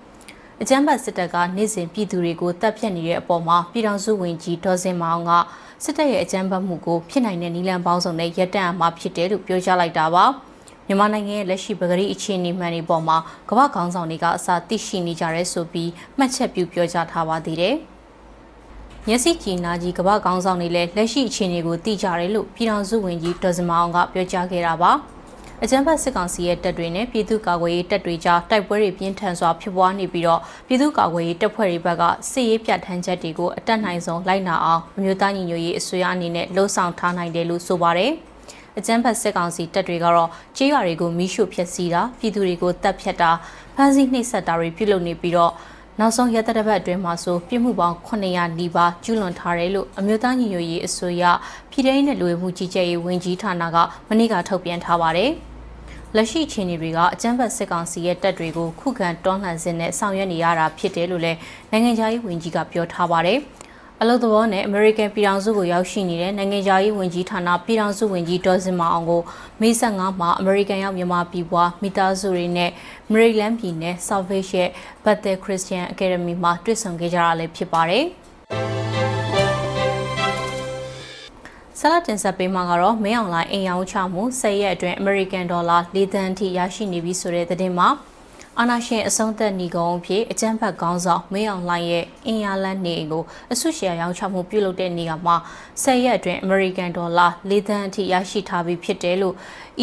အကြမ်းဖက်စစ်တပ်ကနေ့စဉ်ပြည်သူတွေကိုတပ်ဖြတ်နေတဲ့အပေါ်မှာပြည်ထောင်စုဝန်ကြီးဒေါ်စင်မောင်ကစစ်တပ်ရဲ့အကြမ်းဖက်မှုကိုဖြစ်နိုင်တဲ့နီလန်ပေါင်းစုံနဲ့ရပ်တန့်မှာဖြစ်တယ်လို့ပြောကြားလိုက်တာပါ။မြန်မာနိုင်ငံရဲ့လက်ရှိပဂရိအခြေအနေမှန်တွေပေါ်မှာကမ္ဘာခေါင်းဆောင်တွေကအစာသိရှိနေကြရဲဆိုပြီးမှတ်ချက်ပြုပြောကြားထားပါသေးတယ်။မျက်စိကြည်နာကြီးကမ္ဘာခေါင်းဆောင်တွေလည်းလက်ရှိအခြေအနေကိုသိကြတယ်လို့ပြည်ထောင်စုဝန်ကြီးဒေါ်စမအောင်ကပြောကြားခဲ့တာပါ။ အကြမ်းဖက်စစ်ကောင်စီရဲ့တပ်တွေနဲ့ပြည်သူ့ကာကွယ်ရေးတပ်တွေကြားတိုက်ပွဲတွေပြင်းထန်စွာဖြစ်ပွားနေပြီးတော့ပြည်သူ့ကာကွယ်ရေးတပ်ဖွဲ့တွေဘက်ကစစ်ရေးပြဋ္ဌာန်းချက်တွေကိုအတက်နိုင်ဆုံးလိုက်နာအောင်အမျိုးသားညီညွတ်ရေးအစိုးရအနေနဲ့လှုံ့ဆော်ထားနိုင်တယ်လို့ဆိုပါတယ်။အကြမ်းဖက်စစ်ကောင်စီတပ်တွေကတော့ကြေးရွာတွေကိုမိရှုဖျက်ဆီးတာပြည်သူတွေကိုတပ်ဖြတ်တာဖမ်းဆီးနှိပ်စက်တာတွေပြုလုပ်နေပြီးတော့နောက်ဆုံးရတတပတ်အတွင်းမှာဆိုပြစ်မှုပေါင်း900နီးပါးကျူးလွန်ထားတယ်လို့အမျိုးသားညီညွတ်ရေးအစိုးရပြည်ထောင်စုနဲ့လူဝင်မှုကြီးကြပ်ရေးဝန်ကြီးဌာနကမနေ့ကထုတ်ပြန်ထားပါတယ်။ လက်ရှိအခြေအနေတွေကအကြမ်းဖက်စစ်ကောင်စီရဲ့တပ်တွေကိုခုခံတွန်းလှန်စစ်နဲ့ဆောင်ရွက်နေရတာဖြစ်တယ်လို့လည်းနိုင်ငံခြားရေးဝန်ကြီးကပြောထားပါတယ်။အလုသဘောနဲ့ American ပြည်ထောင်စုကိုရောက်ရှိနေတဲ့နိုင်ငံခြားရေးဝန်ကြီးဌာနပြည်ထောင်စုဝန်ကြီးဒေါ်စင်မအောင်ကိုမေ15မှာ American ရောက်မြန်မာပြည်ပွားမိသားစုတွေနဲ့ Maryland ပြည်နယ် Salvage ရဲ့ Bethel Christian Academy မှာတွေ့ဆုံခဲ့ကြတာလည်းဖြစ်ပါတယ်။ ဆလာတင်ဆက်ပေးမှာကတော့မင်းအောင်လိုင်းအိမ်ရောင်းချမှု10ရက်အတွင်း American Dollar ၄သန်းထိရရှိနေပြီဆိုတဲ့သတင်းမှာအာနာရှင်အဆုံးသက်ညီကုန်းအဖြစ်အကြမ်းဖက်ကောင်းဆောင်မင်းအောင်လှိုင်ရဲ့အင်အားလန်းနေကိုအဆုရှယ်ရောင်းချမှုပြုလုပ်တဲ့နေရာမှာ10ရက်အတွင်း American Dollar ၄သန်းအထိရရှိထားပြီးဖြစ်တယ်လို့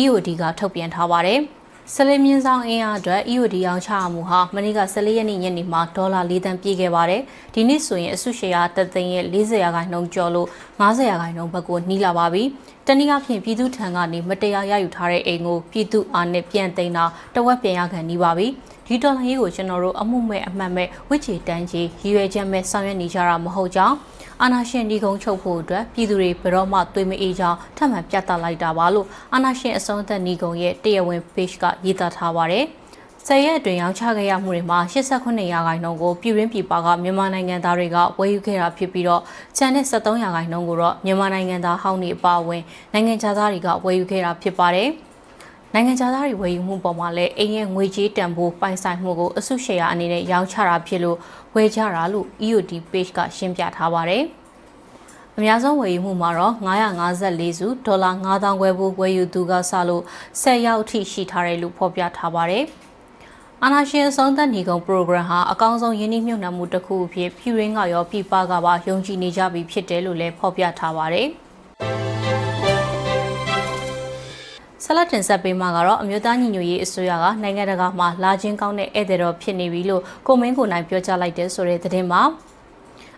EOD ကထုတ်ပြန်ထားပါတယ်။ ဆလေးမြင်းဆောင်အင်အားအတွက် EOD ရောင်းချမှုဟာမနေ့က14ရက်နေ့ညနေမှာဒေါ်လာ4သန်းပြည့်ခဲ့ပါတယ်။ဒီနေ့ဆိုရင်အစုရှယ်ယာတသိန်းရဲ့40ရာခိုင်နှုန်းကျော်လို့50ရာခိုင်နှုန်းဘက်ကိုနှီးလာပါပြီ။ တနည်းအားဖြင့်ပြည်သူထံကနေမတရားရယူထားတဲ့အိမ်ကိုပြည်သူအားနဲ့ပြန်သိမ်းတာတဝက်ပြန်ရခံနေပါပြီ။ဒီဒေါ်လာရေးကိုကျွန်တော်တို့အမှုမဲ့အမှတ်မဲ့ဝစ်ချေတန်းကြီးရည်ရွယ်ချက်မဲ့ဆောင်ရွက်နေကြတာမဟုတ်ကြောင်းအာနာရှင်ဒီကုန်းချုပ်ဖို့အတွက်ပြည်သူတွေဘယ်တော့မှသွေးမအေးကြောင်းထပ်မံပြသလိုက်တာပါလို့အာနာရှင်အစုံသက်ဒီကုန်းရဲ့တရားဝင် page ကရေးသားထားပါဗျ။ 10ရက်အတွင်းရောင်းချခဲ့ရမှုတွေမှာ89ရာခိုင်နှုန်းကိုပြည်တွင်းပြည်ပကမြန်မာနိုင်ငံသားတွေကဝယ်ယူခဲ့တာဖြစ်ပြီးတော့ကျန်တဲ့73ရာခိုင်နှုန်းကိုတော့မြန်မာနိုင်ငံသားဟောင်းတွေအပါအဝင်နိုင်ငံခြားသားတွေကဝယ်ယူခဲ့တာဖြစ်ပါတယ်။နိုင်ငံခြားသားတွေဝယ်ယူမှုပေါ်မှာလည်းအိမ်ရဲ့ငွေကြေးတန်ဖိုးပိုင်ဆိုင်မှုကိုအစုရှယ်ယာအနေနဲ့ရောင်းချတာဖြစ်လို့ဝယ်ကြတာလို့ EOD page ကရှင်းပြထားပါတယ်။အများဆုံးဝယ်ယူမှုမှာတော့954စုဒေါ်လာ9000ခွဲဖို့ဝယ်ယူသူကစလို့10ရောက်အထိရှိထားတယ်လို့ဖော်ပြထားပါတယ်။ အာနာရှင်ဆုံးသက်ညီကုံ program ဟာအကောင်းဆုံးယင်းနှိမ့်မြုပ်နှံမှုတစ်ခုအဖြစ်ပြည်ရင်းကရောပြည်ပကပါယုံကြည်နေကြပြီဖြစ်တယ်လို့လည်းဖော်ပြထားပါတယ်။ဆက်လက်တင်ဆက်ပေးမှာကတော့အမျိုးသားညီညွတ်ရေးအစိုးရကနိုင်ငံတကာမှာလာချင်းကောင်းတဲ့ဧည့်သည်တော်ဖြစ်နေပြီလို့ကိုမင်းကိုနိုင်ပြောကြားလိုက်တဲ့ဆိုတဲ့သတင်းမှာ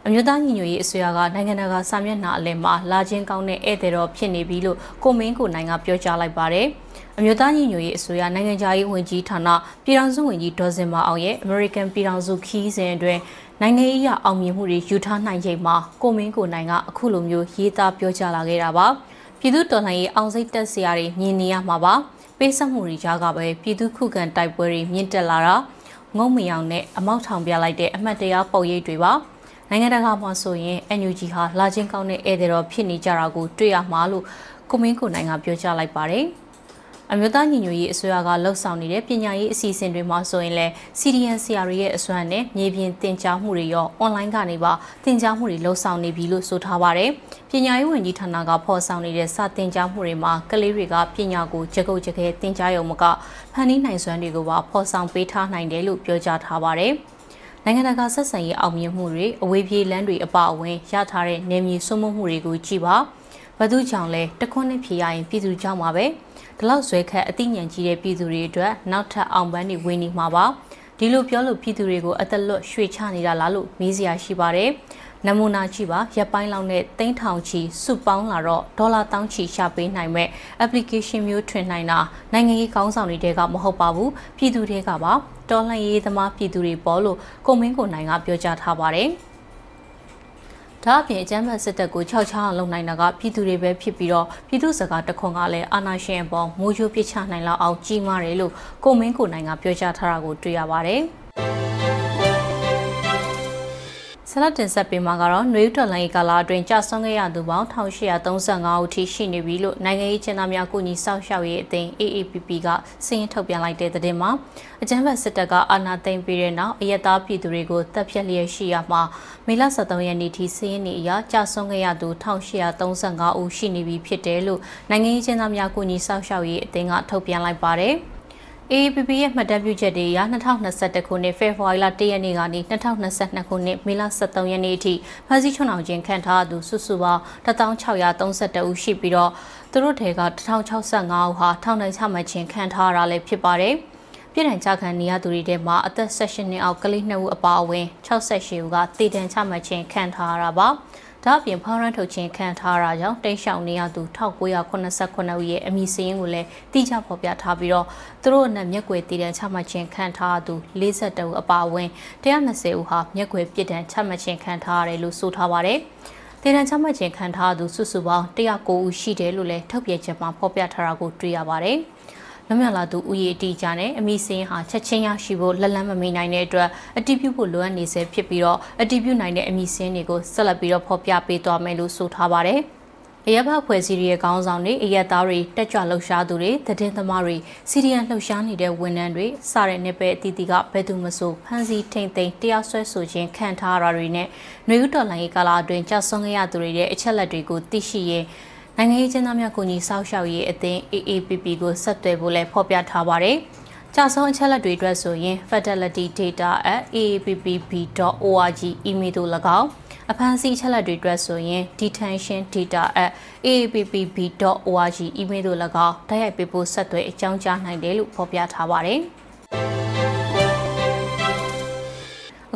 အမျိုးသားညီညွတ်ရေးအစိုးရကနိုင်ငံတကာစာမျက်နှာအလယ်မှာလာချင်းကောင်းတဲ့ဧည့်သည်တော်ဖြစ်နေပြီလို့ကိုမင်းကိုနိုင်ကပြောကြားလိုက်ပါတယ်။ အမျိုးသားညီညွတ်ရေးအစိုးရနိုင်ငံခြားရေးဝန်ကြီးဌာနပြည်ထောင်စုဝန်ကြီးဒေါ်စင်မာအောင်ရဲ့ American ပြည်ထောင်စုခီးစဉ်အတွင်းနိုင်ငံရေးအအောင်မြင်မှုတွေယူထားနိုင်ချိန်မှာကိုမင်းကိုနိုင်ကအခုလိုမျိုးရေးသားပြောကြားလာခဲ့တာပါ။ပြည်သူတော်လှန်ရေးအောင်စိတ်တက်စရာတွေမြင်နေရမှာပါပေးဆက်မှုတွေကြားကပဲပြည်သူခုခံတိုက်ပွဲတွေမြင့်တက်လာတာငုံမယောင်နဲ့အမောက်ထောင်ပြလိုက်တဲ့အမှတ်တရပုံရိပ်တွေပါနိုင်ငံတကာမှာဆိုရင် NUG ဟာလာချင်းကောင်းတဲ့ဧည့်သည်တော်ဖြစ်နေကြတာကိုတွေ့ရမှာလို့ကိုမင်းကိုနိုင်ကပြောကြားလိုက်ပါတယ်။ အမျိုးသားညီညွတ်ရေးအစိုးရကလှုပ်ဆောင်နေတဲ့ပညာရေးအစီအစဉ်တွေမှာဆိုရင်လည်း CDN ဆရာတွေရဲ့အစွမ်းနဲ့မြေပြင်သင်ကြားမှုတွေရောအွန်လိုင်းကနေပါသင်ကြားမှုတွေလှုပ်ဆောင်နေပြီလို့ဆိုထားပါတယ်။ပညာရေးဝန်ကြီးဌာနကဖော်ဆောင်နေတဲ့စာသင်ကြားမှုတွေမှာကလေးတွေကပညာကိုကြကုတ်ကြခဲသင်ကြားရုံမကဖန်တီးနိုင်စွမ်းတွေကိုပါဖော်ဆောင်ပေးထားနိုင်တယ်လို့ပြောကြားထားပါတယ်။နိုင်ငံတကာဆက်ဆံရေးအောင်မြင်မှုတွေအဝေးပြေးလမ်းတွေအပအဝင်ရထားတဲ့နေမြေစွမှုမှုတွေကိုကြည့်ပါဘသူကြောင့်လဲတခွန်းနဲ့ဖြေရရင်ပြည်သူကြောင့်ပါပဲ။ ဒီလောက်ဇွဲခတ်အသိဉာဏ်ကြီးတဲ့ပြည်သူတွေအတွက်နောက်ထပ်အောင်ပန်းတွေဝင်နေမှာပါဒီလိုပြောလို့ပြည်သူတွေကိုအသက်လွတ်ရွှေ့ချနေတာလားလို့မေးစရာရှိပါတယ်နမူနာကြည့်ပါရက်ပိုင်းလောက်နဲ့သိန်းထောင်ချီစုပေါင်းလာတော့ဒေါ်လာတောင်းချီရှာပေးနိုင်မဲ့ application မျိုးထွင်နိုင်တာနိုင်ငံရေးကောင်းဆောင်တွေကမဟုတ်ပါဘူးပြည်သူတွေကပါတော်လှန်ရေးသမားပြည်သူတွေပေါ်လို့ကိုမင်းကိုနိုင်ကပြောကြားထားပါတယ်။ ဒါအပြင်အကြမ်းဖက်စစ်တပ်ကိုခြောက်ချအောင်လုပ်နိုင်တာကပြည်သူတွေပဲဖြစ်ပြီးတော့ပြည်သူစကားတခွန်ကလည်းအာဏာရှင်အပေါ်မိုးချိုးပြစ်ချနိုင်လောက်အောင်ကြီးမားတယ်လို့ကိုမင်းကိုနိုင်ကပြောကြားထားတာကိုတွေ့ရပါတယ်။ ဆလတ်တင်ဆက်ပေးမှာကတော့နွေဦးတော်လိုင်းကာလာအတွင်းကြာဆုံးခဲ့ရသူပေါင်း1835ဦးထိရှိနေပြီလို့နိုင်ငံရေးချင်သားများကုညီဆောက်ရှောက်ရေးအသင်း AAPP ကစည်ရင်ထုတ်ပြန်လိုက်တဲ့သတင်းမှာအကြမ်းဖက်စစ်တပ်ကအာဏာသိမ်းပြီးတဲ့နောက်အယက်သားပြည်သူတွေကိုတပ်ဖြတ်လျက်ရှိရမှာမေလ23ရက်နေ့ထိစည်ရင်နေအရကြာဆုံးခဲ့ရသူ1835ဦးရှိနေပြီဖြစ်တယ်လို့နိုင်ငံရေးချင်သားများကုညီဆောက်ရှောက်ရေးအသင်းကထုတ်ပြန်လိုက်ပါတယ်။ AAPP ရဲ့မှတ်တမ်းပြုချက်တွေအရ2021ခုနှစ်ဖေဖော်ဝါရီလ1ရက်နေ့ကနေ2022ခုနှစ်မေလ23ရက်နေ့အထိဖမ်းဆီးချုံအောင်ခြင်းခံထားသူစုစုပေါင်း1632ဦးရှိပြီးတော့သူတို့ထဲက1065ဦးဟာထောင်ဒဏ်ချမှတ်ခြင်းခံထားရတာလည်းဖြစ်ပါတယ်။ပြည်ထောင်ကြခံနေရသူတွေထဲမှာအသက်16နှစ်အောက်ကလေး2ဦးအပါအဝင်68ဦးကတည်တံချမှတ်ခြင်းခံထားရတာပါ။ ဒါအပြင်ဖောင်းရန်ထုတ်ခြင်းခံထားတာကြောင့်တိတ်ရှောင်နေရသူ1989ဦးရဲ့အမည်စရင်းကိုလည်းတိကျဖော်ပြထားပြီးတော့သူတို့အနက်မျက်ကွယ်တည်တံချမှတ်ခြင်းခံထားသူ42ဦးအပါအဝင်120ဦးဟာမျက်ကွယ်ပြစ်ဒဏ်ချမှတ်ခြင်းခံထားရတယ်လို့ဆိုထားပါတယ်။ဒေသချမှတ်ခြင်းခံထားသူစုစုပေါင်း109ဦးရှိတယ်လို့လည်းထုတ်ပြန်ချက်မှာဖော်ပြထားတာကိုတွေ့ရပါတယ်။ လွတ်မြောက်လာသူဦးရေအတိအကျနဲ့အမည်စင်းဟာချက်ချင်းရရှိဖို့လက်လန်းမမီနိုင်တဲ့အတွက်အတည်ပြုဖို့လိုအပ်နေဆဲဖြစ်ပြီးတော့အတည်ပြုနိုင်တဲ့အမည်စင်းတွေကိုဆက်လက်ပြီးတော့ဖော်ပြပေးသွားမယ်လို့ဆိုထားပါတယ်။အရက်ဘဖွဲ့စည်းရဲ့ခေါင်းဆောင်တွေအရက်သားတွေတက်ကြွလှုပ်ရှားသူတွေသတင်းသမားတွေစီရီယံလှုပ်ရှားနေတဲ့ဝန်ထမ်းတွေစတဲ့နယ်ပယ်အသီးသီးကဘယ်သူမှဆိုဖမ်းဆီးထိန်သိမ်းတရားစွဲဆိုခြင်းခံထားရတာတွေနဲ့ຫນွေဥတော်လိုင်းကာလာအတွင်းကြာဆုံးခဲ့ရသူတွေရဲ့အချက်လက်တွေကိုသိရှိရင် နိုင်ငံရေးကျင်းသားများကိုညီဆောက်ရှောက်ရေးအသင်း AAPP ကိုဆက်သွယ်ဖို့လည်းဖော်ပြထားပါတယ်။ကြာဆုံးအချက်လက်တွေအတွက်ဆိုရင် fatalitydata@aappb.org email တို့၎င်းအဖမ်းဆီးချက်လက်တွေအတွက်ဆိုရင် detention.data@aappb.org email တို့၎င်းတိုက်ရိုက်ပေးဖို့ဆက်သွယ်အကြောင်းကြားနိုင်တယ်လို့ဖော်ပြထားပါတယ်။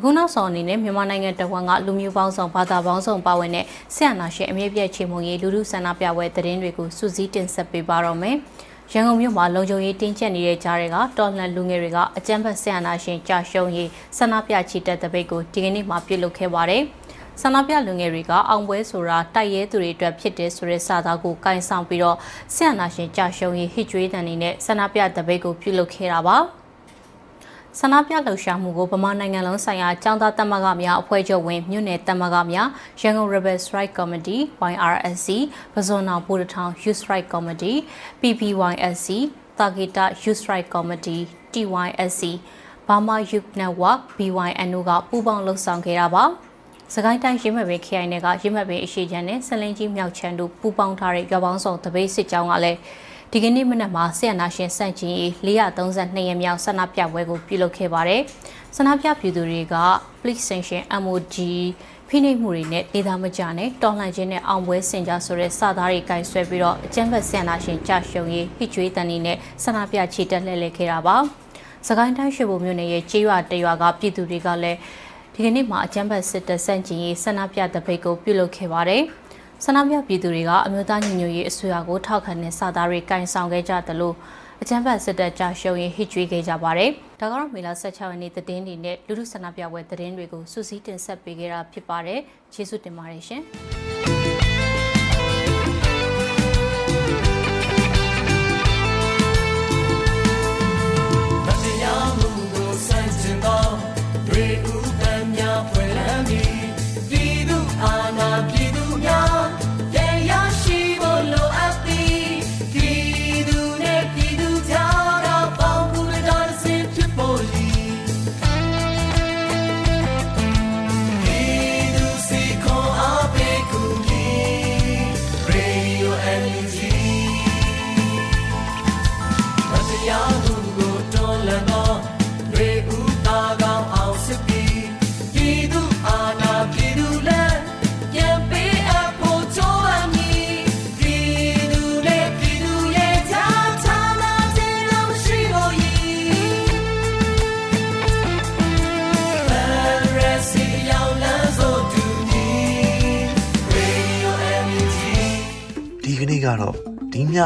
အခုနောက်ဆုံးအနေနဲ့မြန်မာနိုင်ငံတဝန်းကလူမျိုးပေါင်းစုံဘာသာပေါင်းစုံပါဝင်တဲ့ဆရာနာရှင်အမြင့်ပြည့်ချေမှုရေးလူလူဆန္ဒပြပွဲသတင်းတွေကိုစူးစီးတင်ဆက်ပေးပါတော့မယ်။ရန်ကုန်မြို့မှာလုံခြုံရေးတင်းကျပ်နေတဲ့ကြားတွေကတော်လှန်လူငယ်တွေကအကြမ်းဖက်ဆရာနာရှင်ကြာရှုံးရေးဆန္ဒပြချီတက်တဲ့ပိတ်ကိုဒီကနေ့မှပြုလုပ်ခဲ့ပါတယ်။ဆန္ဒပြလူငယ်တွေကအောင်ပွဲဆိုတာတိုက်ရဲသူတွေအတွက်ဖြစ်တယ်ဆိုတဲ့စာသားကိုကင်ဆောင်ပြီးတော့ဆရာနာရှင်ကြာရှုံးရေးဟစ်ကြွေးတန်နေနဲ့ဆန္ဒပြတဲ့ပိတ်ကိုပြုလုပ်ခဲ့တာပါ။ ဆန္ဒပြလှုပ်ရှားမှုကိုဗမာနိုင်ငံလုံးဆိုင်ရာចောင်းသားတက်မကများအဖွဲ့ချုပ်ဝင်မြို့နယ်တက်မကများရန်ကုန် Rebel Strike Committee YRSC ပဇွန်အောင်ပူတထောင် Youth Strike Committee PPYSC တာဂီတာ Youth Strike Committee TYSC Burma Youth Network BYNO ကပူးပေါင်းလှုပ်ဆောင်ခဲ့တာပါစကိုင်းတိုင်းရင်းမဲ့ပင် KI နယ်ကရင်းမဲ့ပင်အရှိချမ်းနဲ့ဆလင်းကြီးမြောက်ချမ်းတို့ပူးပေါင်းထားတဲ့ရွာပေါင်းဆောင်တပိတ်စစ်ကြောင်းကလည်း ဒီကနေ့မနက်မှာဆီယနာရှင်စန့်ကျင်ရေး432ရက်မြောက်ဆန္ဒပြပွဲကိုပြုလုပ်ခဲ့ပါတယ်။ဆန္ဒပြပြည်သူတွေက Police Sanction MOG ဖိနှိပ်မှုတွေနဲ့ဒေသမကျနဲ့တော်လှန်ခြင်းနဲ့အောင်ပွဲဆင်ကြဆိုတဲ့စာသားတွေကင်ဆွဲပြီးတော့အကြမ်းဖက်ဆီယနာရှင်ကြရှုံရေးဟစ်ကြွေးတန်နေနဲ့ဆန္ဒပြချီတက်လှည့်လည်ခဲ့တာပါ။စကိုင်းတိုင်းရွှေဘုံမြို့နယ်ရဲ့ကြေးရွာတရွာကပြည်သူတွေကလည်းဒီကနေ့မှာအကြမ်းဖက်စစ်တပ်စန့်ကျင်ရေးဆန္ဒပြတဲ့ဖိတ်ကိုပြုလုပ်ခဲ့ပါတယ်။ ဆန္ဒပြပြည်သူတွေကအမျိုးသားညီညွတ်ရေးအစိုးရကိုထောက်ခံတဲ့စာသားတွေကင်ဆောင်ခဲ့ကြတယ်လို့အကြမ်းဖက်စစ်တပ်ကြရှုံရင်ဟစ်ကြွေးခဲ့ကြပါတယ်။ဒါကတော့မေလ16ရက်နေ့သတင်းတွေနဲ့လူထုဆန္ဒပြပွဲသတင်းတွေကိုစူးစီးတင်ဆက်ပေးခဲ့တာဖြစ်ပါတယ်။ကျေးဇူးတင်ပါတယ်ရှင်။